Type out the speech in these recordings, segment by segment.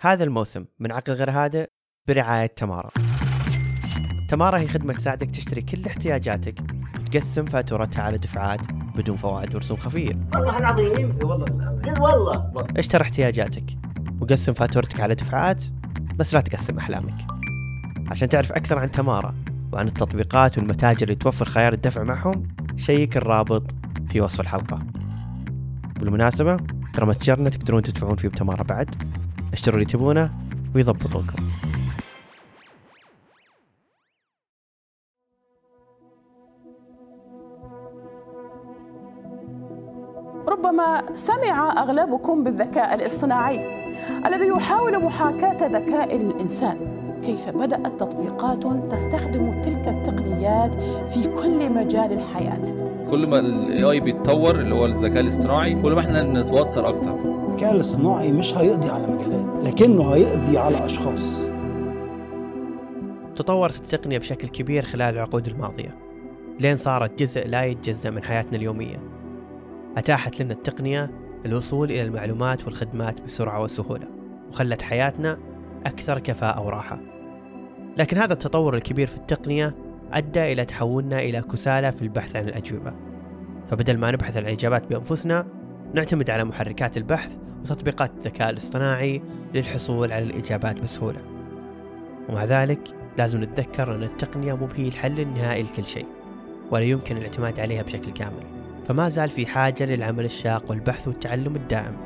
هذا الموسم من عقل غير هادئ برعاية تمارا. تمارا هي خدمة تساعدك تشتري كل احتياجاتك وتقسم فاتورتها على دفعات بدون فوائد ورسوم خفية. والله العظيم والله. والله. اشتر احتياجاتك وقسم فاتورتك على دفعات بس لا تقسم أحلامك. عشان تعرف أكثر عن تمارا وعن التطبيقات والمتاجر اللي توفر خيار الدفع معهم شيك الرابط في وصف الحلقة. بالمناسبة ترى متجرنا تقدرون تدفعون فيه بتمارا بعد. اشتروا اللي تبونه ويضبطونكم ربما سمع أغلبكم بالذكاء الاصطناعي الذي يحاول محاكاة ذكاء الإنسان. كيف بدأت تطبيقات تستخدم تلك التقنيات في كل مجال الحياة؟ كل ما الاي اي بيتطور اللي هو الذكاء الاصطناعي كل ما إحنا نتوتر أكتر. الذكاء الاصطناعي مش هيقضي على مجالات لكنه هيقضي على أشخاص. تطورت التقنية بشكل كبير خلال العقود الماضية لين صارت جزء لا يتجزأ من حياتنا اليومية. أتاحت لنا التقنية الوصول إلى المعلومات والخدمات بسرعة وسهولة وخلت حياتنا أكثر كفاءة وراحة. لكن هذا التطور الكبير في التقنية أدى إلى تحولنا إلى كسالى في البحث عن الأجوبة. فبدل ما نبحث عن الإجابات بأنفسنا نعتمد على محركات البحث وتطبيقات الذكاء الاصطناعي للحصول على الإجابات بسهولة. ومع ذلك لازم نتذكر أن التقنية مو هي الحل النهائي لكل شيء ولا يمكن الاعتماد عليها بشكل كامل. فما زال في حاجة للعمل الشاق والبحث والتعلم الدائم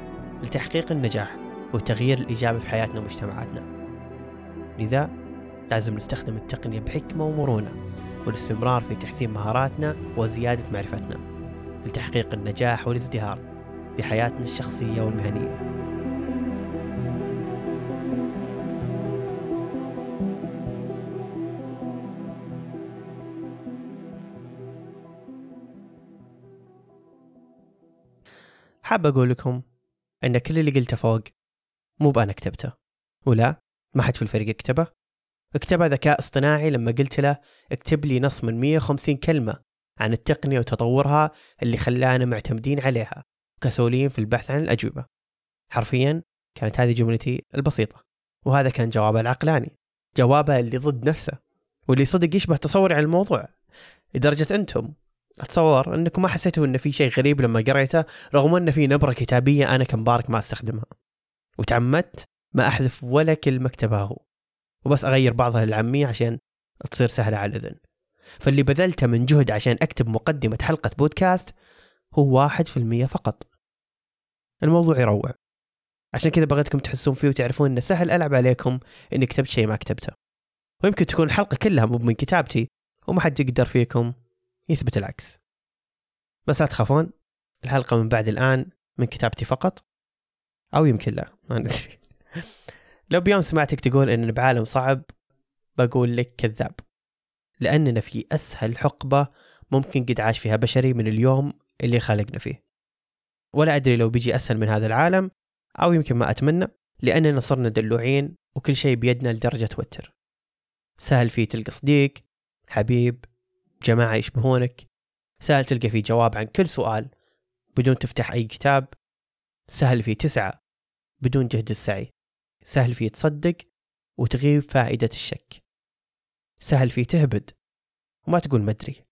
لتحقيق النجاح والتغيير الإيجابي في حياتنا ومجتمعاتنا. لذا لازم نستخدم التقنية بحكمة ومرونة. والاستمرار في تحسين مهاراتنا وزيادة معرفتنا لتحقيق النجاح والازدهار في حياتنا الشخصية والمهنية. حاب أقول لكم أن كل اللي قلته فوق مو بأنا كتبته ولا ما حد في الفريق كتبه اكتبه ذكاء اصطناعي لما قلت له اكتب لي نص من 150 كلمة عن التقنية وتطورها اللي خلانا معتمدين عليها كسولين في البحث عن الأجوبة. حرفيا كانت هذه جملتي البسيطة وهذا كان جوابه العقلاني جوابه اللي ضد نفسه واللي صدق يشبه تصوري عن الموضوع. لدرجة أنتم أتصور أنكم ما حسيتوا أن في شيء غريب لما قريته رغم أن في نبرة كتابية أنا كمبارك ما أستخدمها. وتعمدت ما أحذف ولا كلمة كتبها هو. وبس أغير بعضها للعامية عشان تصير سهلة على الأذن. فاللي بذلته من جهد عشان أكتب مقدمة حلقة بودكاست هو واحد في المية فقط. الموضوع يروع. عشان كذا بغيتكم تحسون فيه وتعرفون إنه سهل ألعب عليكم إني كتبت شيء ما كتبته. ويمكن تكون الحلقة كلها مو من كتابتي وما حد يقدر فيكم يثبت العكس. بس لا تخافون الحلقة من بعد الآن من كتابتي فقط أو يمكن لا ما ندري. لو بيوم سمعتك تقول اننا بعالم صعب بقول لك كذاب. لأننا في أسهل حقبة ممكن قد عاش فيها بشري من اليوم اللي خلقنا فيه. ولا أدري لو بيجي أسهل من هذا العالم أو يمكن ما أتمنى لأننا صرنا دلوعين وكل شيء بيدنا لدرجة توتر. سهل فيه تلقى صديق حبيب جماعة يشبهونك. سهل تلقى فيه جواب عن كل سؤال بدون تفتح أي كتاب. سهل فيه تسعى بدون جهد السعي. سهل فيه تصدق وتغيب فائدة الشك. سهل فيه تهبد وما تقول مدري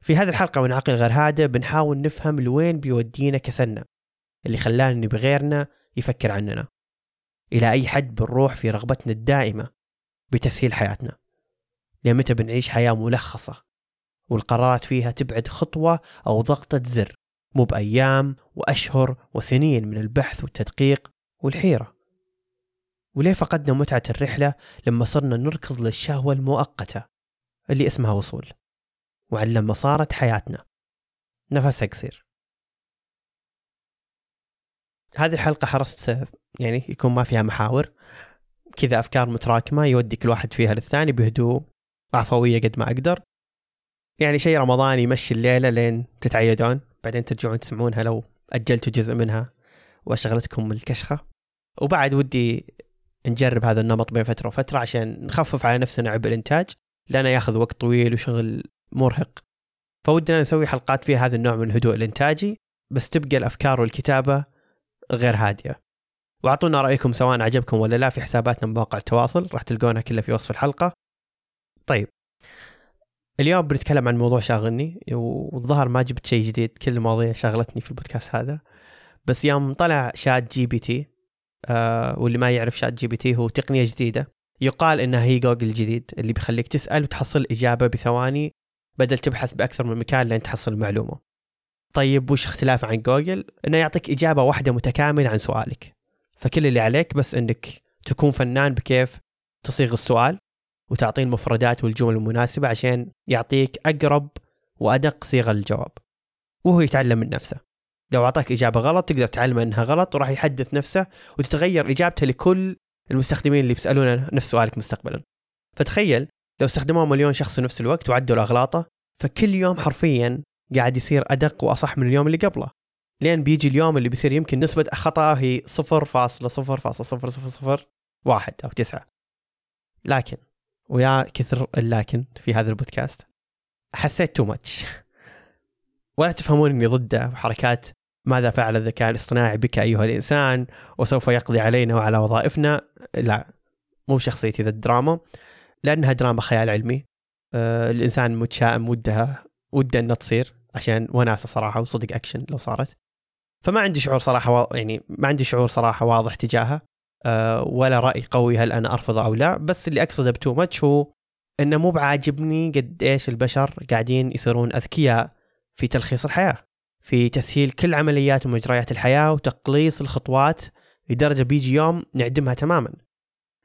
في هذه الحلقة من عقل غير هادئ بنحاول نفهم لوين بيودينا كسلنا اللي خلانا نبي غيرنا يفكر عننا. إلى أي حد بنروح في رغبتنا الدائمة بتسهيل حياتنا؟ لمتى بنعيش حياة ملخصة والقرارات فيها تبعد خطوة أو ضغطة زر مو بأيام وأشهر وسنين من البحث والتدقيق والحيرة؟ وليه فقدنا متعة الرحلة لما صرنا نركض للشهوة المؤقتة اللي اسمها وصول. وعن لما صارت حياتنا. نفسها قصير هذه الحلقة حرصت يعني يكون ما فيها محاور. كذا أفكار متراكمة يودي كل واحد فيها للثاني بهدوء عفوية قد ما أقدر. يعني شيء رمضاني يمشي الليلة لين تتعيدون. بعدين ترجعون تسمعونها لو أجلتوا جزء منها وأشغلتكم الكشخة. وبعد ودي نجرب هذا النمط بين فترة وفترة عشان نخفف على نفسنا عبء الإنتاج لأنه ياخذ وقت طويل وشغل مرهق. فودنا نسوي حلقات فيها هذا النوع من الهدوء الإنتاجي بس تبقى الأفكار والكتابة غير هادئة وأعطونا رأيكم سواء عجبكم ولا لا في حساباتنا بمواقع التواصل راح تلقونها كلها في وصف الحلقة. طيب اليوم بنتكلم عن موضوع شاغلني والظاهر ما جبت شيء جديد كل المواضيع شاغلتني في البودكاست هذا. بس يوم طلع ChatGPT واللي ما يعرف ChatGPT هو تقنية جديدة. يقال إنها هي جوجل الجديد اللي بيخليك تسأل وتحصل إجابة بثواني بدل تبحث بأكثر من مكان لين تحصل المعلومة. طيب وش اختلاف عن جوجل؟ إنه يعطيك إجابة واحدة متكاملة عن سؤالك. فكل اللي عليك بس إنك تكون فنان بكيف تصيغ السؤال وتعطيه المفردات والجمل المناسبة عشان يعطيك أقرب وأدق صيغة للجواب. وهو يتعلم من نفسه. لو أعطاك إجابة غلط تقدر تعلم أنها غلط وراح يحدث نفسه وتتغير إجابته لكل المستخدمين اللي بيسألونه نفس سؤالك مستقبلا. فتخيل لو استخدموه مليون شخص في نفس الوقت وعدلوا أغلاطه فكل يوم حرفيا قاعد يصير أدق وأصح من اليوم اللي قبله. لين بيجي اليوم اللي بيصير يمكن نسبة خطأ هي 0.00001 أو 9 لكن ويا كثر اللكن في هذا البودكاست حسيت too much ولا تفهمون إني ضده وحركات ماذا فعل الذكاء الاصطناعي بك أيها الإنسان وسوف يقضي علينا وعلى وظائفنا؟ لا مو شخصيتي ذا الدراما لأنها دراما خيال علمي. آه الإنسان متشائم ودها وده انها تصير عشان وناسة صراحة وصدق أكشن لو صارت. فما عندي شعور صراحة و... يعني ما عندي شعور صراحة واضح تجاهها أه ولا رأي قوي هل أنا أرفضه أو لا بس اللي أقصده ب too much هو إنه مو بعاجبني قد إيش البشر قاعدين يصيرون أذكياء في تلخيص الحياة. في تسهيل كل عمليات ومجريات الحياة وتقليص الخطوات لدرجة بيجي يوم نعدمها تماما.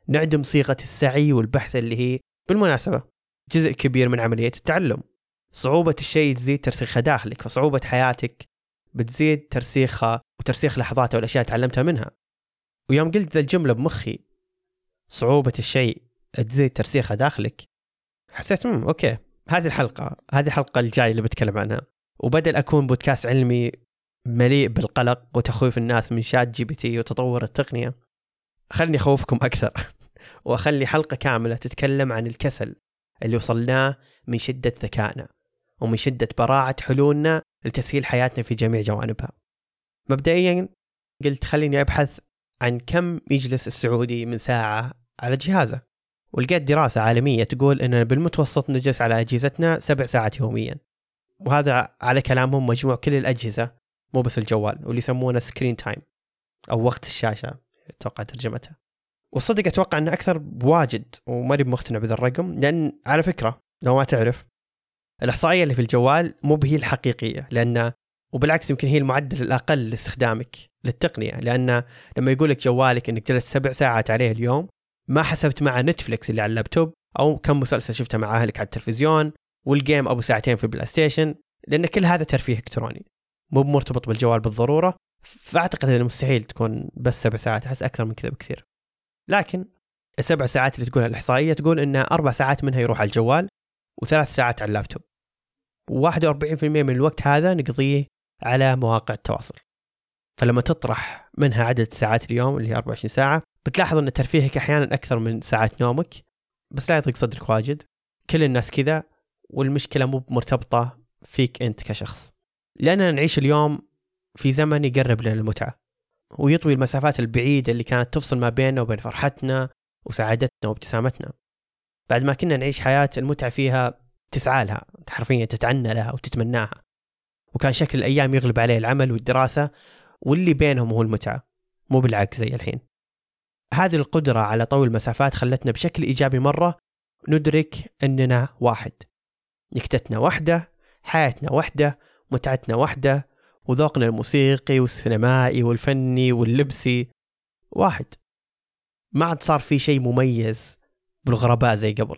نعدم صيغة السعي والبحث اللي هي بالمناسبة جزء كبير من عملية التعلم. صعوبة الشيء تزيد ترسيخها داخلك فصعوبة حياتك بتزيد ترسيخها وترسيخ لحظاتها والأشياء اللي تعلمتها منها. ويوم قلت ذا الجملة بمخي صعوبة الشيء تزيد ترسيخها داخلك. حسيت امم okay هذه الحلقة هذه الحلقة الجاية اللي بتكلم عنها. وبدل أكون بودكاست علمي مليء بالقلق وتخويف الناس من شات جي بي تي وتطور التقنية خلني أخوفكم أكثر وأخلي حلقة كاملة تتكلم عن الكسل اللي وصلناه من شدة ذكائنا ومن شدة براعة حلولنا لتسهيل حياتنا في جميع جوانبها. مبدئيا قلت خليني أبحث عن كم يجلس السعودي من ساعة على جهازه ولقيت دراسة عالمية تقول أننا بالمتوسط نجلس على أجهزتنا سبع ساعات يوميا. وهذا على كلامهم مجموع كل الأجهزة مو بس الجوال واللي يسمونه screen time أو وقت الشاشة أتوقع ترجمتها والصدق أتوقع أنه أكثر بواجد وماني مقتنع بذا الرقم لأن على فكرة لو ما تعرف الإحصائية اللي في الجوال مو هي الحقيقية لأن وبالعكس يمكن هي المعدل الأقل لاستخدامك للتقنية لأن لما يقول لك جوالك أنك جلست سبع ساعات عليه اليوم ما حسبت مع نتفلكس اللي على اللابتوب أو كم مسلسل شفته مع أهلك على التلفزيون وال game أبو ساعتين في البلاي ستيشن لأن كل هذا ترفيه إلكتروني. مو مرتبط بالجوال بالضرورة فأعتقد أنه مستحيل تكون بس سبع ساعات أحس أكثر من كذا بكثير. لكن السبع ساعات اللي تقولها الإحصائية تقول أن أربع ساعات منها يروح على الجوال وثلاث ساعات على اللابتوب. و41% من الوقت هذا نقضيه على مواقع التواصل. فلما تطرح منها عدد ساعات اليوم اللي هي 24 ساعة بتلاحظ أن ترفيهك أحيانا أكثر من ساعات نومك بس لا يضيق صدرك واجد. كل الناس كذا والمشكلة مو مرتبطة فيك أنت كشخص. لأننا نعيش اليوم في زمن يقرب لنا المتعة ويطوي المسافات البعيدة اللي كانت تفصل ما بيننا وبين فرحتنا وسعادتنا وابتسامتنا. بعد ما كنا نعيش حياة المتعة فيها تسعى لها حرفيا تتعنى لها وتتمناها. وكان شكل الأيام يغلب عليه العمل والدراسة واللي بينهم هو المتعة مو بالعكس زي الحين. هذه القدرة على طوي المسافات خلتنا بشكل إيجابي مرة ندرك أننا واحد. نكتتنا واحدة حياتنا واحدة متعتنا واحدة وذوقنا الموسيقي والسينمائي والفني واللبسي. واحد ما عاد صار في شيء مميز بالغرباء زي قبل.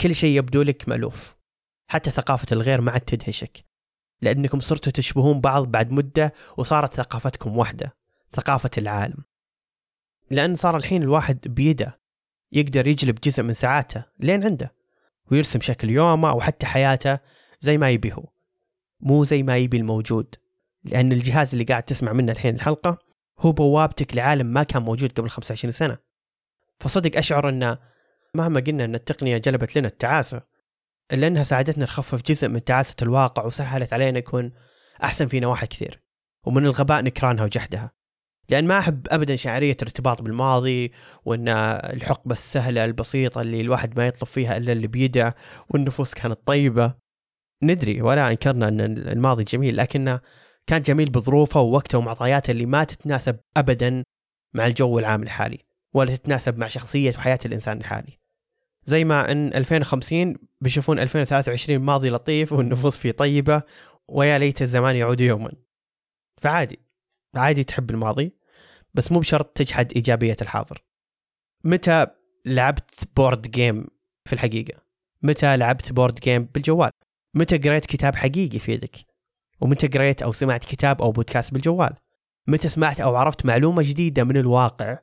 كل شيء يبدو لك مألوف. حتى ثقافة الغير ما عاد تدهشك. لأنكم صرتوا تشبهون بعض بعد مدة وصارت ثقافتكم واحدة ثقافة العالم. لأن صار الحين الواحد بيده يقدر يجلب جزء من ساعاته لين عنده. ويرسم شكل يومه أو حتى حياته زي ما يبي هو مو زي ما يبي الموجود. لأن الجهاز اللي قاعد تسمع منه الحين الحلقة هو بوابتك لعالم ما كان موجود قبل 25 سنة. فصدق أشعر أن مهما قلنا أن التقنية جلبت لنا التعاسة إلا أنها ساعدتنا نخفف جزء من تعاسة الواقع وسهلت علينا نكون أحسن في نواحي كثير. ومن الغباء نكرانها وجحدها. لأن ما أحب ابدا شعرية الارتباط بالماضي وإن الحقبة السهلة البسيطة اللي الواحد ما يطلب فيها إلا اللي بيده والنفوس كانت طيبة. ندري ولا أنكرنا إن الماضي جميل لكنه كان جميل بظروفه ووقته ومعطياته اللي ما تتناسب ابدا مع الجو العام الحالي ولا تتناسب مع شخصية وحياة الإنسان الحالي. زي ما إن 2050 بيشوفون 2023 ماضي لطيف والنفوس فيه طيبة ويا ليت الزمان يعود يوما. فعادي عادي تحب الماضي. بس مو بشرط تجحد إيجابية الحاضر. متى لعبت board game في الحقيقة؟ متى لعبت board game بالجوال؟ متى قريت كتاب حقيقي في يدك؟ ومتى قريت أو سمعت كتاب أو بودكاست بالجوال؟ متى سمعت أو عرفت معلومة جديدة من الواقع؟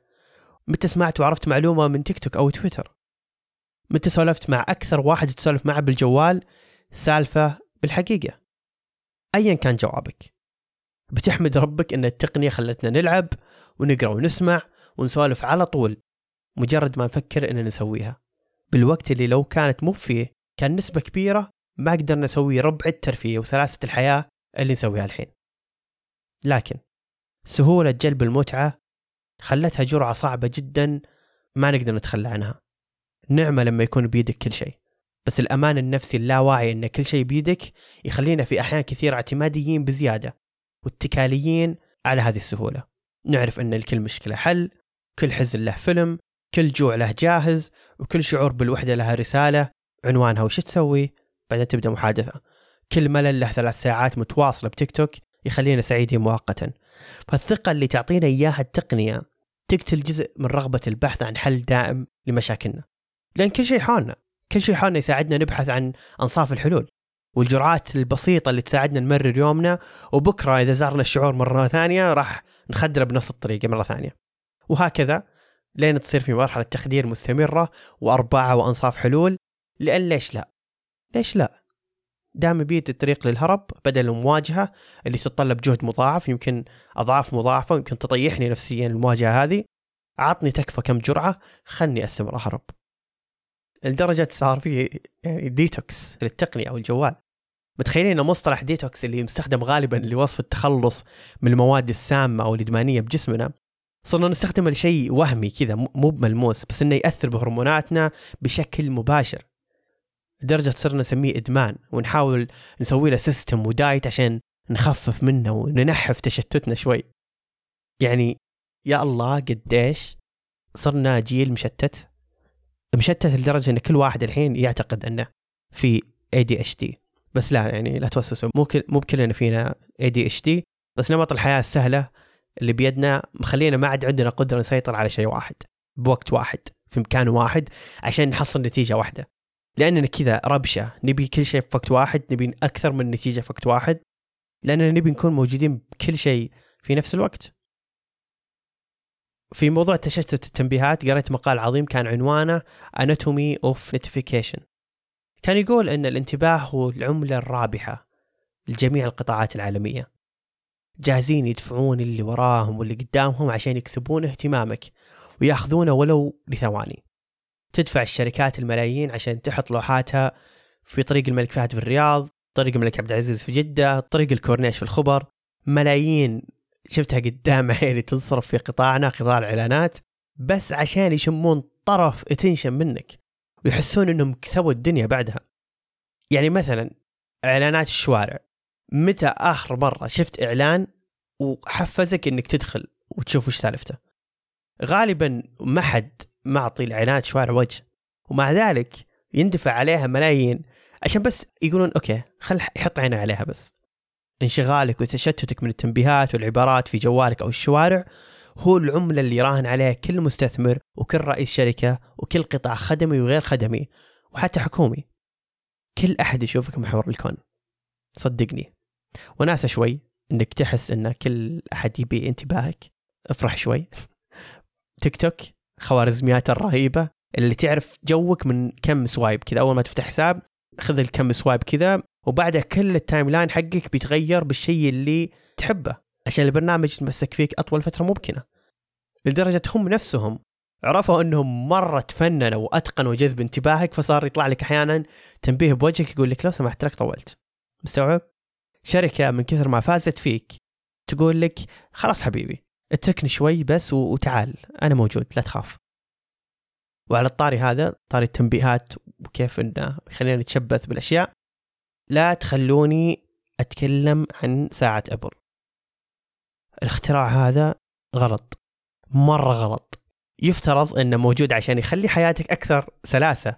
متى سمعت وعرفت معلومة من تيك توك أو تويتر؟ متى سولفت مع أكثر واحد تسولف معه بالجوال؟ سالفة بالحقيقة. ايا كان جوابك. بتحمد ربك إن التقنية خلتنا نلعب ونقرأ ونسمع ونسولف على طول مجرد ما نفكر ان نسويها. بالوقت اللي لو كانت مو فيه كان نسبة كبيرة ما قدرنا نسوي ربع الترفيه وسلاسة الحياة اللي نسويها الحين. لكن سهولة جلب المتعة خلتها جرعة صعبة جدا ما نقدر نتخلى عنها. نعمة لما يكون بيدك كل شيء. بس الأمان النفسي اللاواعي إن كل شيء بيدك يخلينا في أحيان كثيرة اعتماديين بزيادة واتكاليين على هذه السهولة. نعرف أن لكل مشكلة حل كل حزن له فيلم كل جوع له جاهز وكل شعور بالوحدة لها رسالة عنوانها وش تسوي؟ بعدين تبدأ محادثة. كل ملل له ثلاث ساعات متواصلة بتيك توك يخلينا سعيدين مؤقتا. فالثقة اللي تعطينا إياها التقنية تقتل جزء من رغبة البحث عن حل دائم لمشاكلنا. لأن كل شيء حولنا كل شيء حولنا يساعدنا نبحث عن أنصاف الحلول. والجرعات البسيطة اللي تساعدنا نمرر يومنا وبكرة إذا زارنا الشعور مرة ثانية راح نخدره بنفس الطريقة مرة ثانية. وهكذا لين تصير في مرحلة تخدير مستمرة وأربعة وأنصاف حلول. لأن ليش لا؟ ليش لا؟ دام بيد الطريق للهرب بدل المواجهة اللي تتطلب جهد مضاعف يمكن أضعاف مضاعفة يمكن تطيحني نفسيا المواجهة هذه. عطني تكفى كم جرعة خلني أستمر أهرب. لدرجة صار في يعني ديتوكس للتقنية أو الجوال. متخيلين ان مصطلح ديتوكس اللي مستخدم غالبا لوصف التخلص من المواد السامة أو الإدمانية بجسمنا؟ صرنا نستخدمه لشيء وهمي كذا مو بملموس بس إنه يأثر بهرموناتنا بشكل مباشر. لدرجة صرنا نسميه إدمان ونحاول نسوي له system و diet عشان نخفف منه وننحف تشتتنا شوي. يعني يا الله قديش صرنا جيل مشتت؟ مشتت لدرجة إن كل واحد الحين يعتقد إنه في دي بس لا يعني لا توسوسوا. مو كل مو كلنا فينا اي دي اتش دي بس نمط الحياة السهلة اللي بيدنا مخلينا ما عاد عندنا قدرة نسيطر على شيء واحد بوقت واحد في مكان واحد عشان نحصل نتيجة واحدة. لأننا كذا ربشة نبي كل شيء في وقت واحد نبي أكثر من نتيجة في وقت واحد لأننا نبي نكون موجودين بكل شيء في نفس الوقت. في موضوع تشتت التنبيهات قريت مقال عظيم كان عنوانه Anatomy of Notification. كان يقول أن الانتباه هو العملة الرابحة لجميع القطاعات العالمية. جاهزين يدفعون اللي وراهم واللي قدامهم عشان يكسبون اهتمامك ويأخذونه ولو لثواني تدفع الشركات الملايين عشان تحط لوحاتها في طريق الملك فهد في الرياض طريق الملك عبد العزيز في جدة طريق الكورنيش في الخبر. ملايين شفتها قدام عيني تنصرف في قطاعنا قطاع الإعلانات بس عشان يشمون طرف attention منك. ويحسون إنهم كسبوا الدنيا بعدها. يعني مثلا إعلانات الشوارع. متى آخر مرة شفت إعلان وحفزك إنك تدخل وتشوف وش سالفته؟ غالبا ما حد معطي الإعلانات شوارع وجه. ومع ذلك يندفع عليها ملايين. عشان بس يقولون أوكي خل يحط عينه عليها بس. انشغالك وتشتتك من التنبيهات والعبارات في جوالك أو الشوارع هو العملة اللي يراهن عليها كل مستثمر وكل رئيس شركة وكل قطاع خدمي وغير خدمي وحتى حكومي. كل أحد يشوفك محور الكون. صدقني. وناسة شوي إنك تحس إن كل أحد يبي انتباهك. افرح شوي. تيك توك خوارزميات الرهيبة اللي تعرف جوك من كم swipe كذا. أول ما تفتح حساب خذ الكم swipe كذا وبعدها كل ال timeline حقك بيتغير بالشيء اللي تحبه. عشان البرنامج يتمسك فيك أطول فترة ممكنة. لدرجة هم نفسهم عرفوا إنهم مرة تفننوا وأتقنوا جذب انتباهك فصار يطلع لك أحيانا تنبيه بوجهك يقول لك لو سمحت تراك طولت. مستوعب؟ شركة من كثر ما فازت فيك تقول لك خلاص حبيبي اتركني شوي بس وتعال أنا موجود لا تخاف. وعلى الطاري هذا طاري التنبيهات وكيف إنه خلينا نتشبث بالأشياء لا تخلوني أتكلم عن ساعة ابل الاختراع هذا غلط. مرة غلط. يفترض إنه موجود عشان يخلي حياتك أكثر سلاسة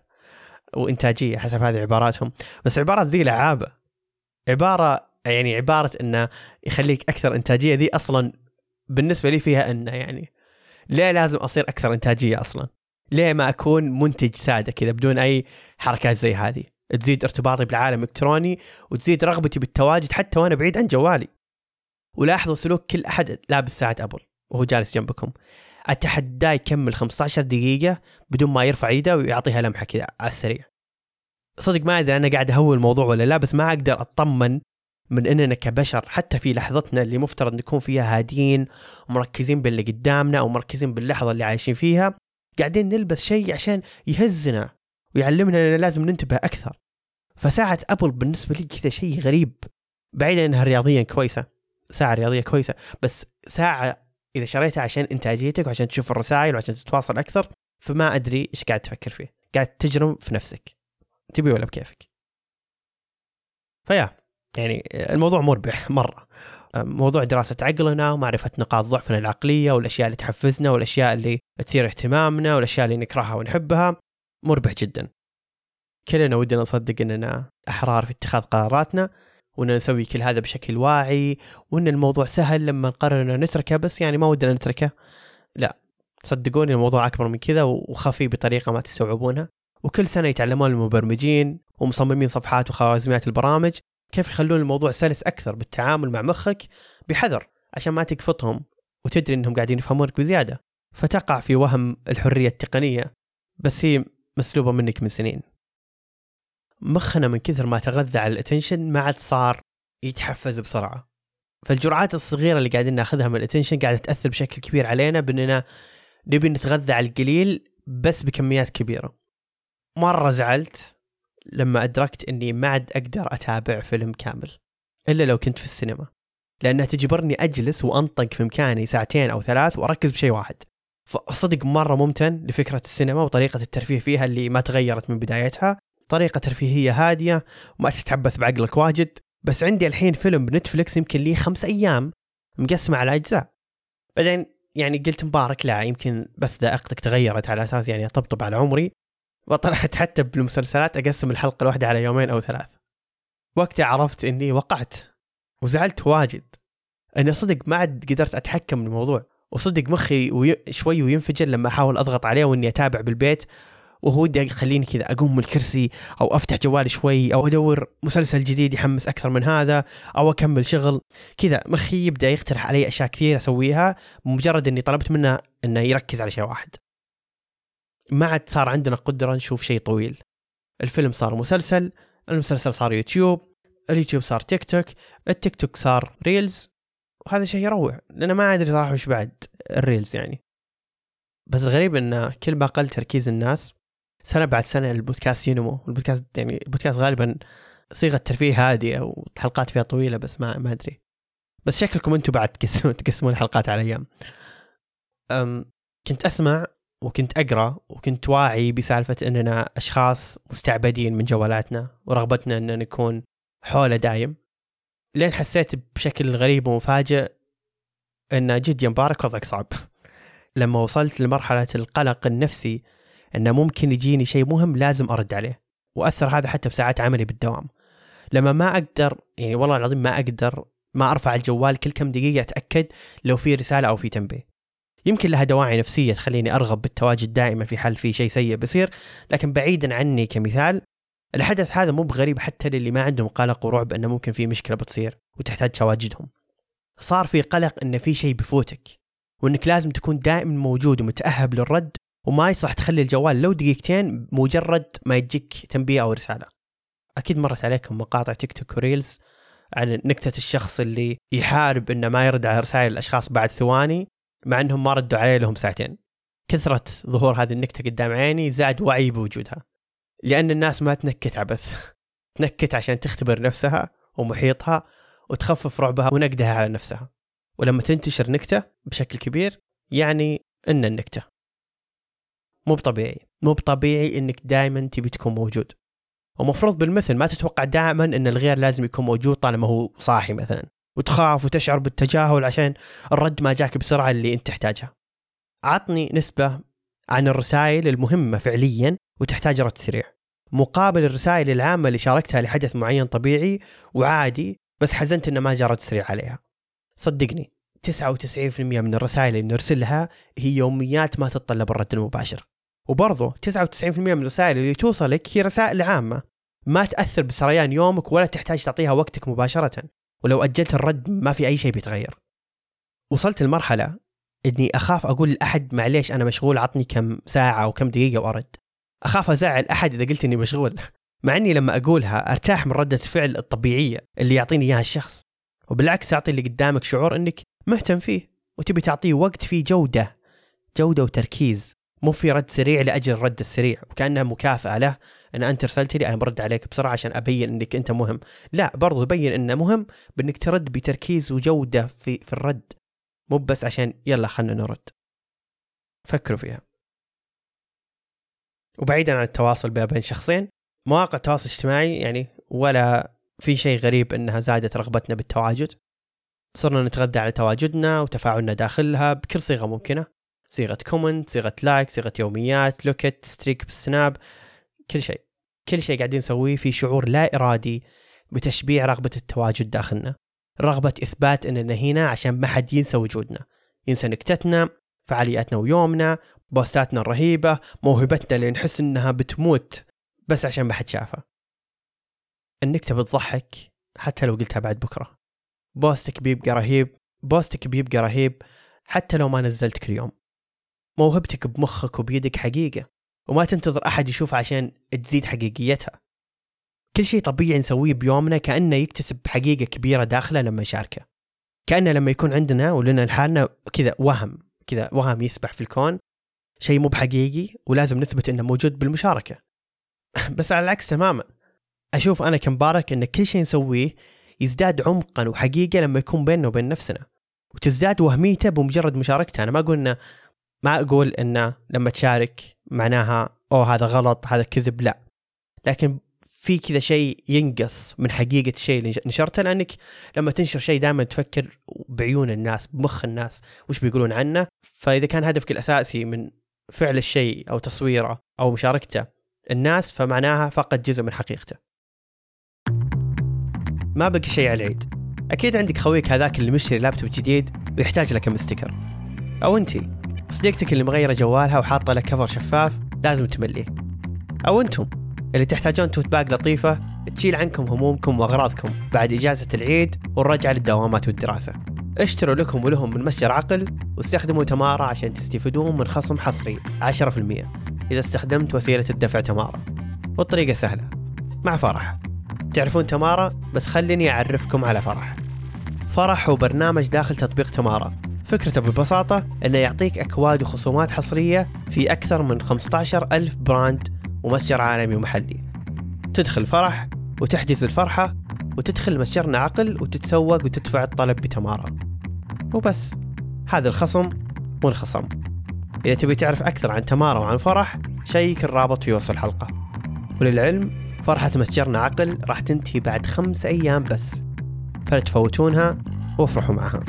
وإنتاجية حسب هذه عباراتهم. بس عبارات ذي لعابة. عبارة يعني عبارة انه يخليك أكثر إنتاجية ذي أصلا بالنسبة لي فيها أنه يعني ليه لازم أصير أكثر إنتاجية أصلا؟ ليه ما أكون منتج سادة كذا بدون أي حركات زي هذه؟ تزيد ارتباطي بالعالم الإلكتروني وتزيد رغبتي بالتواجد حتى وأنا بعيد عن جوالي. ولاحظوا سلوك كل أحد لابس ساعه أبل وهو جالس جنبكم. اتحداه يكمل 15 دقيقة بدون ما يرفع ايده ويعطيها لمحة كذا على السريع. صدق ما أدري أنا قاعد أهول الموضوع ولا لا بس ما أقدر أطمن من إننا كبشر حتى في لحظتنا اللي مفترض نكون فيها هادين ومركزين باللي قدامنا أو مركزين باللحظة اللي عايشين فيها. قاعدين نلبس شيء عشان يهزنا ويعلمنا إننا لازم ننتبه أكثر. فساعة أبل بالنسبة لي كذا شيء غريب بعيدا إنها رياضيا كويسة. ساعة رياضية كويسة. بس ساعة إذا شريتها عشان إنتاجيتك وعشان تشوف الرسائل وعشان تتواصل أكثر فما أدري إيش قاعد تفكر فيه. قاعد تجرم في نفسك. تبي ولا بكيفك؟ فيا يعني الموضوع مربح مرة. موضوع دراسة عقلنا ومعرفة نقاط ضعفنا العقلية والأشياء اللي تحفزنا والأشياء اللي تثير اهتمامنا والأشياء اللي نكرهها ونحبها مربح جدا. كلنا ودنا نصدق أننا أحرار في اتخاذ قراراتنا. وأن نسوي كل هذا بشكل واعي وأن الموضوع سهل لما نقرر أن نتركه. بس يعني ما ودنا نتركه. لا صدقوني الموضوع أكبر من كذا وخفي بطريقة ما تستوعبونها. وكل سنة يتعلمون المبرمجين ومصممين صفحات وخوارزميات البرامج كيف يخلون الموضوع سلس أكثر بالتعامل مع مخك بحذر عشان ما تقفطهم وتدري إنهم قاعدين يفهمونك بزيادة. فتقع في وهم الحرية التقنية بس هي مسلوبة منك من سنين. مخنا من كثر ما تغذى على ال attention ما عاد صار يتحفز بسرعة. فالجرعات الصغيرة اللي قاعدين ناخذها من ال attention قاعدة تأثر بشكل كبير علينا بإننا نبي نتغذى على القليل بس بكميات كبيرة. مرة زعلت لما أدركت أني ما عاد أقدر أتابع فيلم كامل إلا لو كنت في السينما لأنها تجبرني أجلس وأنطق في مكاني ساعتين أو ثلاث وأركز بشيء واحد. فصدق مرة ممتن لفكرة السينما وطريقة الترفيه فيها اللي ما تغيرت من بدايتها. طريقة ترفيهية هادية وما تتعبث بعقلك واجد. بس عندي الحين فيلم بنتفلكس يمكن لي خمس أيام مقسمة على أجزاء. بعدين يعني قلت مبارك لا يمكن بس ذائقتك تغيرت على أساس يعني أطبطب على عمري. وطلعت حتى بالمسلسلات أقسم الحلقة الواحدة على يومين أو ثلاث. وقتها عرفت إني وقعت وزعلت واجد. إني صدق ما عاد قدرت أتحكم بالموضوع. وصدق مخي وي... شوي وينفجر لما أحاول أضغط عليه وإني أتابع بالبيت. وهو ودي يخليني كذا أقوم من الكرسي أو أفتح جوالي شوي أو أدور مسلسل جديد يحمس أكثر من هذا أو أكمل شغل. كذا مخي يبدأ يقترح علي أشياء كثير أسويها بمجرد إني طلبت منه إنه يركز على شيء واحد. ما عاد صار عندنا قدرة نشوف شيء طويل. الفيلم صار مسلسل المسلسل صار يوتيوب اليوتيوب صار تيك توك التيك توك صار reels وهذا شيء يروع. لأن ما أدري صراحة وش بعد ال reels يعني. بس الغريب إن كل ما قل تركيز الناس سنة بعد سنة البودكاست ينمو. البودكاست يعني البودكاست غالبا صيغة ترفيه هادئه والحلقات فيها طويلة بس ما ما أدري. بس شكلكم أنتم بعد تقسمون تقسمون الحلقات على أيام. أم كنت أسمع وكنت أقرأ وكنت واعي بسالفة أننا أشخاص مستعبدين من جوالاتنا ورغبتنا أن نكون حوله دايم. لين حسيت بشكل غريب ومفاجئ أن جد مبارك وضعك صعب. لما وصلت لمرحلة القلق النفسي إنه ممكن يجيني شيء مهم لازم أرد عليه وأثر هذا حتى بساعات عملي بالدوام. لما ما أقدر يعني والله العظيم ما أقدر ما أرفع الجوال كل كم دقيقة أتأكد لو في رسالة أو في تنبيه. يمكن لها دواعي نفسية تخليني أرغب بالتواجد دائما في حال في شيء سيء بيصير لكن بعيدا عني كمثال الحدث هذا مو بغريب حتى للي ما عندهم قلق ورعب إنه ممكن في مشكلة بتصير وتحتاج تواجدهم. صار في قلق إن في شيء بفوتك وإنك لازم تكون دائما موجود ومتأهب للرد وما يصح تخلي الجوال لو دقيقتين مجرد ما يجيك تنبيه أو رسالة. أكيد مرت عليكم مقاطع تيك توك وريلز عن نكتة الشخص اللي يحارب إنه ما يرد على رسائل الأشخاص بعد ثواني مع إنهم ما ردوا عليه لهم ساعتين. كثرة ظهور هذه النكتة قدام عيني زاد وعي بوجودها. لأن الناس ما تنكت عبث. تنكت عشان تختبر نفسها ومحيطها وتخفف رعبها ونقدها على نفسها. ولما تنتشر نكتة بشكل كبير يعني إن النكتة. مو بطبيعي مو بطبيعي إنك دائما تبي تكون موجود ومفروض بالمثل ما تتوقع دائما إن الغير لازم يكون موجود طالما هو صاحي مثلا وتخاف وتشعر بالتجاهل عشان الرد ما جاك بسرعة اللي أنت تحتاجها. عطني نسبة عن الرسائل المهمة فعليا وتحتاج رد سريع. مقابل الرسائل العامة اللي شاركتها لحدث معين طبيعي وعادي بس حزنت إنه ما جاء رد سريع عليها. صدقني 99% من الرسائل اللي نرسلها هي يوميات ما تتطلب الرد المباشر. وبرضه 99% من الرسائل اللي توصلك هي رسائل عامة. ما تأثر بسريان يومك ولا تحتاج تعطيها وقتك مباشرة. ولو أجلت الرد ما في أي شيء بيتغير. وصلت لمرحلة إني أخاف أقول لأحد معليش أنا مشغول عطني كم ساعة أو كم دقيقة وأرد. أخاف أزعل أحد إذا قلت إني مشغول. مع إني لما أقولها أرتاح من ردة الفعل الطبيعية اللي يعطيني إياها الشخص. وبالعكس تعطي اللي قدامك شعور إنك مهتم فيه وتبي تعطيه وقت فيه جودة جودة وتركيز. مو في رد سريع لأجل الرد السريع وكأنها مكافأة له. ان أنت ارسلت لي أنا برد عليك بسرعة عشان أبين إنك أنت مهم. لا برضو يبين إنه مهم بإنك ترد بتركيز وجودة في في الرد. مو بس عشان يلا خلنا نرد. فكروا فيها. وبعيدا عن التواصل بين شخصين مواقع التواصل الاجتماعي يعني ولا في شيء غريب إنها زادت رغبتنا بالتواجد. صرنا نتغذى على تواجدنا وتفاعلنا داخلها بكل صيغة ممكنة. صيغة comment صيغة like صيغة يوميات لو كانت streak بالسناب كل شيء. كل شيء قاعدين نسويه في شعور لا إرادي بتشبيع رغبة التواجد داخلنا. رغبة إثبات إننا هنا عشان ما حد ينسى وجودنا. ينسى نكتتنا فعالياتنا ويومنا بوستاتنا الرهيبة موهبتنا اللي نحس إنها بتموت بس عشان ما حد شافها. النكتة بتضحك حتى لو قلتها بعد بكرة. بوستك بيبقى رهيب بوستك بيبقى رهيب حتى لو ما نزلت كل يوم. موهبتك بمخك وبيدك حقيقة وما تنتظر أحد يشوفها عشان تزيد حقيقيتها. كل شيء طبيعي نسويه بيومنا كأنه يكتسب حقيقة كبيرة داخله لما يشاركه كأنه لما يكون عندنا ولنا لحالنا كذا وهم كذا وهم يسبح في الكون. شيء مو بحقيقي ولازم نثبت إنه موجود بالمشاركة. بس على العكس تماما. أشوف أنا كمبارك إن كل شيء نسويه يزداد عمقا وحقيقة لما يكون بيننا وبين نفسنا. وتزداد وهميته بمجرد مشاركته. أنا ما أقول إنه ما أقول إنه لما تشارك معناها أوه هذا غلط هذا كذب. لا. لكن في كذا شيء ينقص من حقيقة الشيء اللي نشرته لأنك لما تنشر شيء دائما تفكر بعيون الناس بمخ الناس وش بيقولون عنه. فإذا كان هدفك الأساسي من فعل الشيء أو تصويره أو مشاركته الناس فمعناها فقد جزء من حقيقته. ما بقي شيء على العيد. أكيد عندك خويك هذاك اللي مشتري لابتوب جديد ويحتاج له كم sticker أو أنتي. صديقتك اللي مغيرة جوالها وحاطة له cover شفاف لازم تمليه. أو أنتم اللي تحتاجون tote bag لطيفة تشيل عنكم همومكم وأغراضكم بعد إجازة العيد والرجعة للدوامات والدراسة. اشتروا لكم ولهم من متجر عقل واستخدموا تمارا عشان تستفيدون من خصم حصري 10% إذا استخدمت وسيلة الدفع تمارا. والطريقة سهلة. مع فرح. تعرفون تمارا؟ بس خليني أعرفكم على فرح. فرح هو برنامج داخل تطبيق تمارا. فكرته ببساطة أنه يعطيك أكواد وخصومات حصرية في أكثر من 15 ألف براند ومتجر عالمي ومحلي. تدخل فرح وتحجز الفرحة وتدخل متجرنا عقل وتتسوق وتدفع الطلب بتمارا وبس هذا الخصم وانخصم إذا تبي تعرف أكثر عن تمارا وعن فرح شيك الرابط في وصف الحلقة. وللعلم فرحة متجرنا عقل راح تنتهي بعد خمس أيام بس. فلا تفوتونها وافرحوا معها.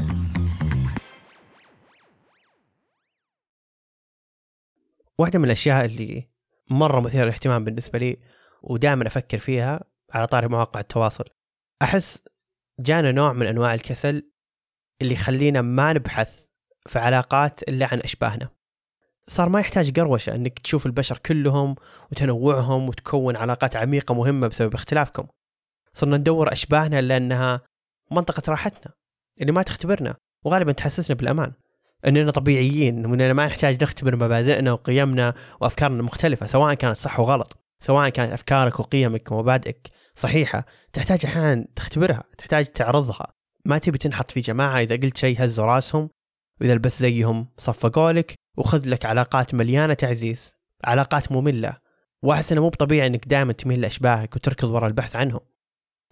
واحدة من الأشياء اللي مرة مثيرة للاهتمام بالنسبة لي ودائما أفكر فيها على طاري مواقع التواصل. أحس جانا نوع من أنواع الكسل اللي يخلينا ما نبحث في علاقات إلا عن أشباهنا. صار ما يحتاج قروشة أنك تشوف البشر كلهم وتنوعهم وتكون علاقات عميقة مهمة بسبب اختلافكم. صرنا ندور أشباهنا لأنها منطقة راحتنا اللي ما تختبرنا وغالبا تحسسنا بالأمان. اننا طبيعيين وإننا ما نحتاج نختبر مبادئنا وقيمنا وأفكارنا المختلفة سواء كانت صح وغلط سواء كانت أفكارك وقيمك ومبادئك صحيحة تحتاج أحيانا تختبرها تحتاج تعرضها. ما تبي تنحط في جماعة إذا قلت شيء هزوا راسهم وإذا لبست زيهم صفقوا لك وخذ لك علاقات مليانة تعزيز علاقات مملة. وأحس إنه مو بطبيعي إنك دائما تميل لأشباهك وتركض وراء البحث عنهم.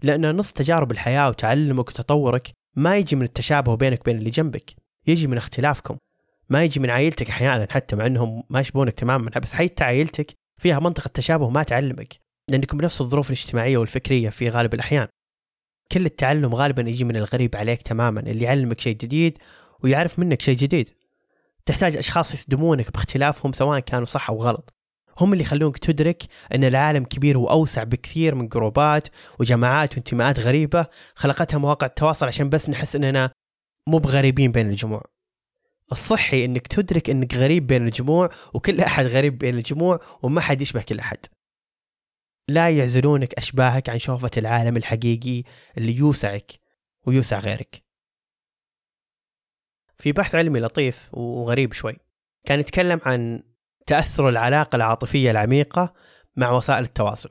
لأن نص تجارب الحياة وتعلمك وتطورك ما يجي من التشابه بينك وبين اللي جنبك. يجي من اختلافكم. ما يجي من عائلتك أحيانا حتى مع إنهم ما يشبهونك تماما. بس حتى عائلتك فيها منطقة تشابه ما تعلمك لأنكم بنفس الظروف الاجتماعية والفكرية في غالب الأحيان. كل التعلم غالبا يجي من الغريب عليك تماما اللي يعلمك شيء جديد ويعرف منك شيء جديد. تحتاج أشخاص يصدمونك باختلافهم سواء كانوا صح أو غلط. هم اللي يخلونك تدرك إن العالم كبير وأوسع بكثير من جروبات وجماعات وانتماءات غريبة. خلقتها مواقع التواصل عشان بس نحس إننا مو بغريبين بين الجموع. الصحي إنك تدرك إنك غريب بين الجموع وكل أحد غريب بين الجموع وما حد يشبه كل أحد. لا يعزلونك أشباهك عن شوفة العالم الحقيقي اللي يوسعك ويوسع غيرك. في بحث علمي لطيف وغريب شوي. كان يتكلم عن تأثر العلاقة العاطفية العميقة مع وسائل التواصل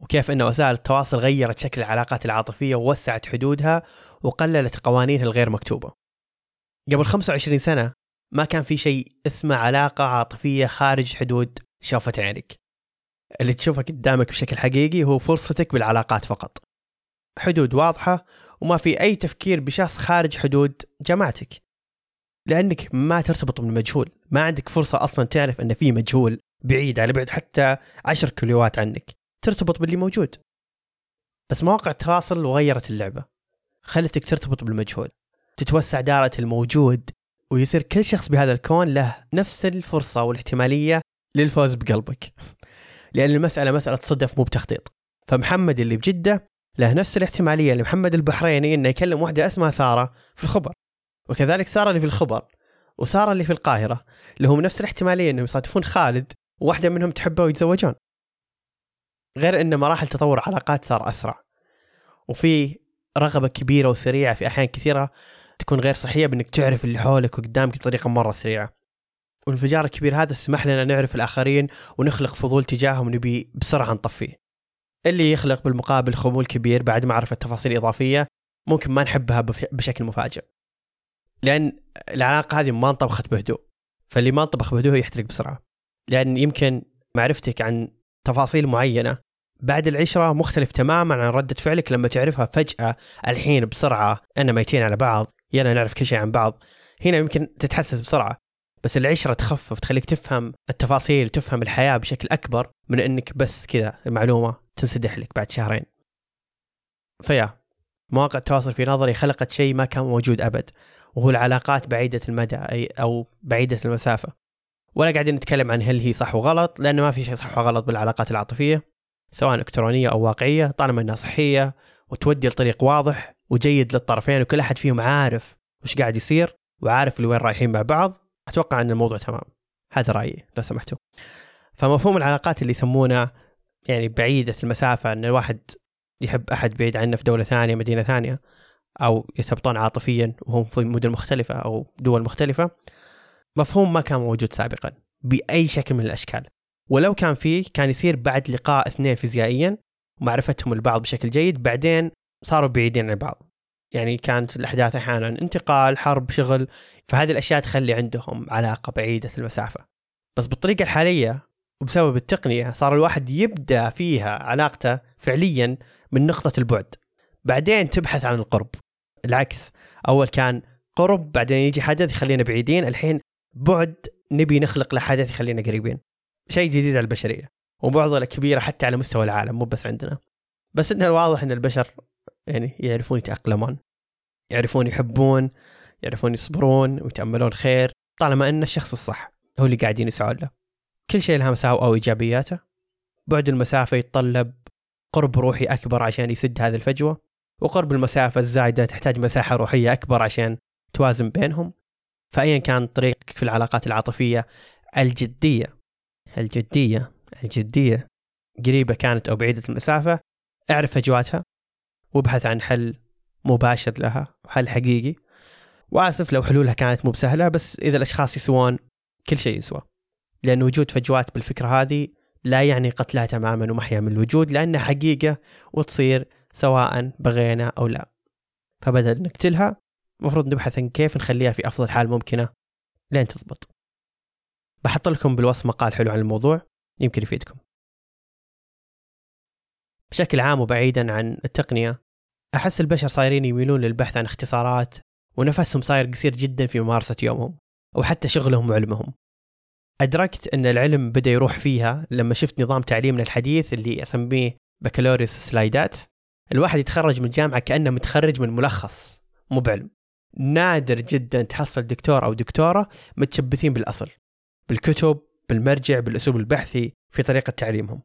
وكيف أن وسائل التواصل غيرت شكل العلاقات العاطفية ووسعت حدودها وقللت قوانينها الغير مكتوبة. قبل 25 سنة ما كان في شيء اسمه علاقة عاطفية خارج حدود شوفة عينك. اللي تشوفه قدامك بشكل حقيقي هو فرصتك بالعلاقات فقط. حدود واضحة وما في أي تفكير بشخص خارج حدود جماعتك. لأنك ما ترتبط بالمجهول. ما عندك فرصة أصلا تعرف أن في مجهول بعيد على بعد حتى عشر كيلوات عنك. ترتبط باللي موجود. بس مواقع التواصل غيرت اللعبة. خلتك ترتبط بالمجهول تتوسع دائرة الموجود ويصير كل شخص بهذا الكون له نفس الفرصة والاحتمالية للفوز بقلبك. لأن المسألة مسألة صدف مو بتخطيط. فمحمد اللي بجدة له نفس الاحتمالية لمحمد البحريني إنه يكلم واحدة اسمها سارة في الخبر. وكذلك سارة اللي في الخبر وسارة اللي في القاهرة لهم نفس الاحتمالية إنهم يصادفون خالد وواحدة منهم تحبه ويتزوجون. غير إن مراحل تطور علاقات صار أسرع. وفي رغبة كبيرة وسريعة في أحيان كثيرة تكون غير صحية بإنك تعرف اللي حولك وقدامك بطريقة مرة سريعة. والانفجار الكبير هذا سمح لنا نعرف الآخرين ونخلق فضول تجاههم نبي بسرعة نطفيه. اللي يخلق بالمقابل خمول كبير بعد معرفة تفاصيل إضافية ممكن ما نحبها بشكل مفاجئ. لأن العلاقة هذه ما انطبخت بهدوء. فاللي ما انطبخ بهدوء يحترق بسرعة. لأن يمكن معرفتك عن تفاصيل معينة بعد العشرة مختلف تماما عن ردة فعلك لما تعرفها فجأة الحين بسرعة أنا ميتين على بعض يلا نعرف كل شيء عن بعض. هنا يمكن تتحسس بسرعة بس العشرة تخفف تخليك تفهم التفاصيل تفهم الحياة بشكل أكبر من أنك بس كذا المعلومة تنسدح لك بعد شهرين. فيا مواقع التواصل في نظري خلقت شيء ما كان موجود أبد وهو العلاقات بعيدة المدى أي أو بعيدة المسافة. ولا قاعدين نتكلم عن هل هي صح وغلط لأنه ما في شيء صح وغلط بالعلاقات العاطفية. سواء إلكترونية أو واقعية طالما أنها صحية وتودي لطريق واضح وجيد للطرفين وكل أحد فيهم عارف وش قاعد يصير وعارف لوين رايحين مع بعض أتوقع أن الموضوع تمام. هذا رأيي لو سمحتوا. فمفهوم العلاقات اللي يسمونه يعني بعيدة المسافة أن الواحد يحب أحد بعيد عنه في دولة ثانية مدينة ثانية أو يرتبطون عاطفيا وهم في مدن مختلفة أو دول مختلفة مفهوم ما كان موجود سابقا بأي شكل من الأشكال. ولو كان فيه كان يصير بعد لقاء اثنين فيزيائيا ومعرفتهم البعض بشكل جيد بعدين صاروا بعيدين عن بعض يعني كانت الأحداث أحيانا انتقال حرب شغل. فهذه الأشياء تخلي عندهم علاقة بعيدة المسافة. بس بالطريقة الحالية وبسبب التقنية صار الواحد يبدأ فيها علاقته فعليا من نقطة البعد. بعدين تبحث عن القرب. العكس أول كان قرب بعدين يجي حدث يخلينا بعيدين. الحين بعد نبي نخلق له حدث يخلينا قريبين. شيء جديد على البشرية. ومعضلة كبيرة حتى على مستوى العالم مو بس عندنا. بس إنه الواضح إن البشر يعني يعرفون يتأقلمون. يعرفون يحبون يعرفون يصبرون ويتأملون خير طالما إن الشخص الصح هو اللي قاعدين يسعون له. كل شيء لها مساوئ أو إيجابياته. بعد المسافة يتطلب قرب روحي أكبر عشان يسد هذه الفجوة وقرب المسافة الزايدة تحتاج مساحة روحية أكبر عشان توازن بينهم. فايا كان طريقك في العلاقات العاطفية الجدية. الجدية. الجدية قريبة كانت أو بعيدة المسافة أعرف فجواتها وأبحث عن حل مباشر لها حل حقيقي. وآسف لو حلولها كانت مو بسهلة بس إذا الأشخاص يسوون كل شيء يسوى. لأن وجود فجوات بالفكرة هذه لا يعني قتلها تماما ومحيا من الوجود لأنها حقيقة وتصير سواء بغينا أو لا. فبدل نقتلها المفروض نبحث عن كيف نخليها في أفضل حال ممكنة لين تضبط. بحط لكم بالوصف مقال حلو عن الموضوع يمكن يفيدكم. بشكل عام وبعيدا عن التقنية أحس البشر صايرين يميلون للبحث عن اختصارات ونفسهم صاير قصير جدا في ممارسة يومهم أو حتى شغلهم وعلمهم. أدركت أن العلم بدأ يروح فيها لما شفت نظام تعليمنا الحديث اللي أسميه بكالوريوس سلايدات. الواحد يتخرج من الجامعة كأنه متخرج من ملخص مو بعلم. نادر جدا تحصل دكتور أو دكتورة متشبثين بالأصل. بالكتب بالمرجع بالأسلوب البحثي في طريقة تعليمهم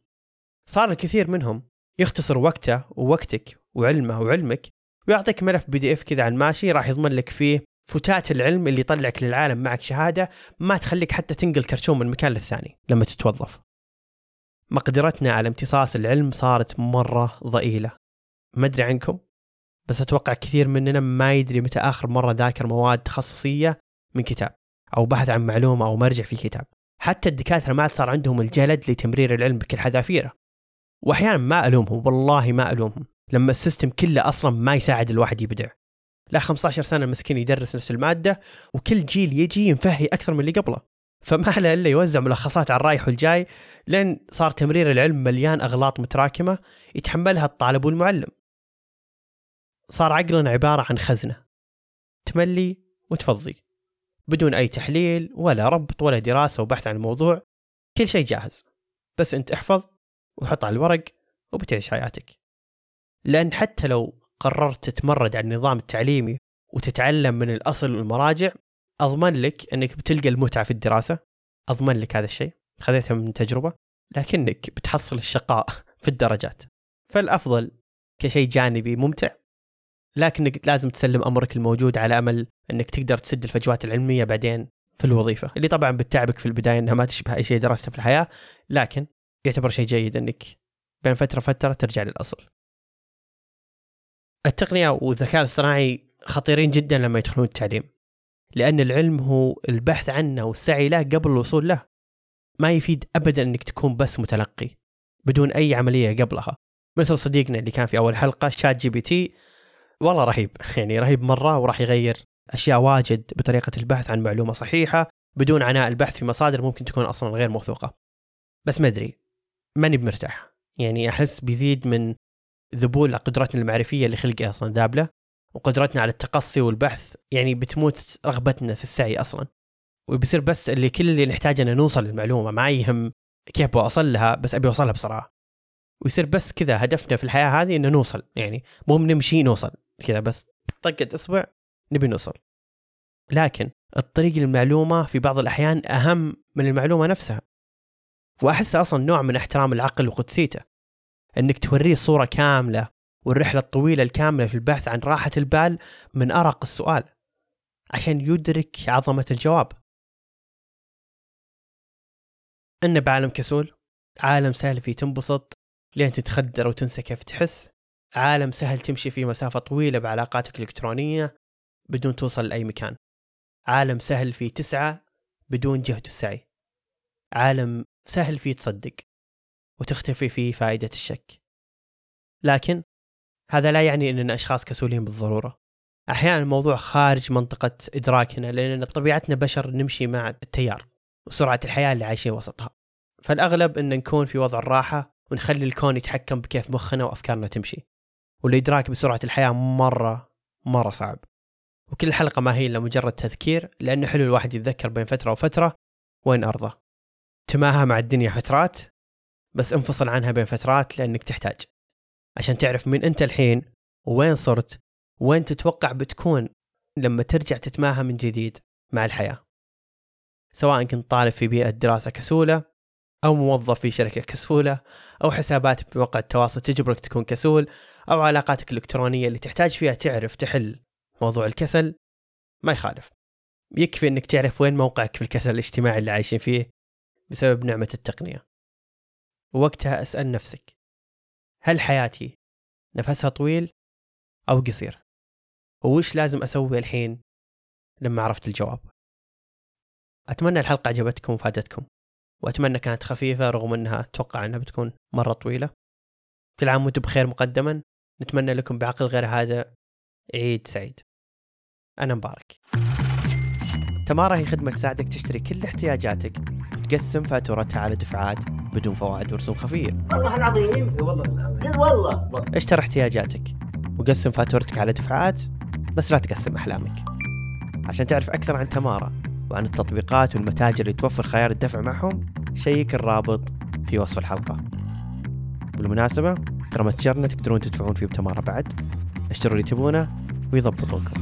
صار الكثير منهم يختصر وقته ووقتك وعلمه وعلمك ويعطيك ملف بي دي اف كذا عن ماشي راح يضمن لك فيه فتات العلم اللي يطلعك للعالم معك شهادة ما تخليك حتى تنقل كرتون من مكان للثاني لما تتوظف. مقدرتنا على امتصاص العلم صارت مرة ضئيلة. ما أدري عنكم بس أتوقع كثير مننا ما يدري متى آخر مرة ذاكر مواد تخصصية من كتاب أو بحث عن معلومة أو مرجع في كتاب. حتى الدكاترة ما عاد صار عندهم الجلد لتمرير العلم بكل حذافيره. وأحيانا ما ألومهم والله ما ألومهم لما السيستم كله أصلا ما يساعد الواحد يبدع. لا 15 سنة مسكين يدرس نفس المادة وكل جيل يجي ينفهي أكثر من اللي قبله فما له إلا يوزع ملخصات على الرايح والجاي لين صار تمرير العلم مليان أغلاط متراكمة يتحملها الطالب والمعلم صار عقلنا عبارة عن خزنة تملي وتفضي بدون أي تحليل ولا ربط ولا دراسة وبحث عن الموضوع كل شيء جاهز. بس أنت احفظ وحط على الورق وبتعيش حياتك. لأن حتى لو قررت تتمرد على النظام التعليمي وتتعلم من الأصل والمراجع أضمن لك أنك بتلقى المتعة في الدراسة. أضمن لك هذا الشيء. خذيتها من تجربة. لكنك بتحصل الشقاء في الدرجات. فالأفضل كشيء جانبي ممتع لكنك لازم تسلم أمرك الموجود على أمل إنك تقدر تسد الفجوات العلمية بعدين في الوظيفة. اللي طبعا بتعبك في البداية إنها ما تشبه أي شيء درسته في الحياة لكن يعتبر شيء جيد إنك بين فترة وفترة ترجع للأصل. التقنية والذكاء الاصطناعي خطيرين جدا لما يدخلون التعليم لأن العلم هو البحث عنه والسعي له قبل الوصول له. ما يفيد ابدا إنك تكون بس متلقي بدون أي عملية قبلها. مثل صديقنا اللي كان في أول حلقة شات جي بي تي والله رهيب. يعني رهيب مرة وراح يغير أشياء واجد بطريقة البحث عن معلومة صحيحة بدون عناء البحث في مصادر ممكن تكون أصلا غير موثوقة. بس ما أدري ماني بمرتاح يعني أحس بيزيد من ذبول قدراتنا المعرفية اللي خلقها أصلا ذابله وقدرتنا على التقصي والبحث. يعني بتموت رغبتنا في السعي أصلا. وبيصير بس اللي كل اللي نحتاجه إنه نوصل للمعلومة. ما يهم كيف بوصل لها بس أبي أوصلها بسرعة. ويصير بس كذا هدفنا في الحياة هذه إنه نوصل. يعني مو نمشي نوصل. كذا بس طقة اصبع نبي نوصل. لكن الطريق للمعلومة في بعض الأحيان أهم من المعلومة نفسها. وأحس أصلا نوع من احترام العقل وقدسيته إنك توريه صورة كاملة والرحلة الطويلة الكاملة في البحث عن راحة البال من أرق السؤال عشان يدرك عظمة الجواب. إن بعالم كسول عالم سهل فيه تنبسط لين تتخدر وتنسى كيف تحس. عالم سهل تمشي فيه مسافة طويلة بعلاقاتك الإلكترونية بدون توصل لأي مكان. عالم سهل فيه تسعى بدون جهد السعي عالم سهل فيه تصدق وتختفي فيه فائدة الشك. لكن هذا لا يعني أننا أشخاص كسولين بالضرورة. أحيانا الموضوع خارج منطقة إدراكنا لأن طبيعتنا بشر نمشي مع التيار وسرعة الحياة اللي عايشين وسطها. فالأغلب أن نكون في وضع الراحة ونخلي الكون يتحكم بكيف مخنا وأفكارنا تمشي. والإدراك بسرعة الحياة مرة مرة صعب. وكل حلقة ما هي إلا مجرد تذكير لأنه حلو الواحد يتذكر بين فترة وفترة وين أرضه. تماهى مع الدنيا فترات بس انفصل عنها بين فترات لأنك تحتاج. عشان تعرف مين أنت الحين وين صرت وين تتوقع بتكون لما ترجع تتماهى من جديد مع الحياة. سواء كنت طالب في بيئة دراسة كسولة أو موظف في شركة كسولة أو حسابات بمواقع التواصل تجبرك تكون كسول أو علاقاتك الإلكترونية اللي تحتاج فيها تعرف تحل موضوع الكسل. ما يخالف. يكفي أنك تعرف وين موقعك في الكسل الاجتماعي اللي عايشين فيه بسبب نعمة التقنية. ووقتها أسأل نفسك هل حياتي نفسها طويل أو قصير؟ وش لازم أسوي الحين لما عرفت الجواب؟ أتمنى الحلقة عجبتكم وفادتكم. وأتمنى كانت خفيفة رغم أنها أتوقع أنها بتكون مرة طويلة. كل عام وأنتم بخير مقدما. نتمنى لكم بعقل غير هذا. عيد سعيد. أنا مبارك. تمارا هي خدمة تساعدك تشتري كل احتياجاتك. وتقسم فاتورتها على دفعات بدون فوائد ورسوم خفية. والله العظيم والله. والله. اشتر احتياجاتك وقسم فاتورتك على دفعات بس لا تقسم أحلامك. عشان تعرف أكثر عن تمارا وعن التطبيقات والمتاجر اللي توفر خيار الدفع معهم شيك الرابط في وصف الحلقة. بالمناسبة ترى متجرنا تقدرون تدفعون فيه بتمارا بعد. اشتروا اللي تبونه ويضبطونكم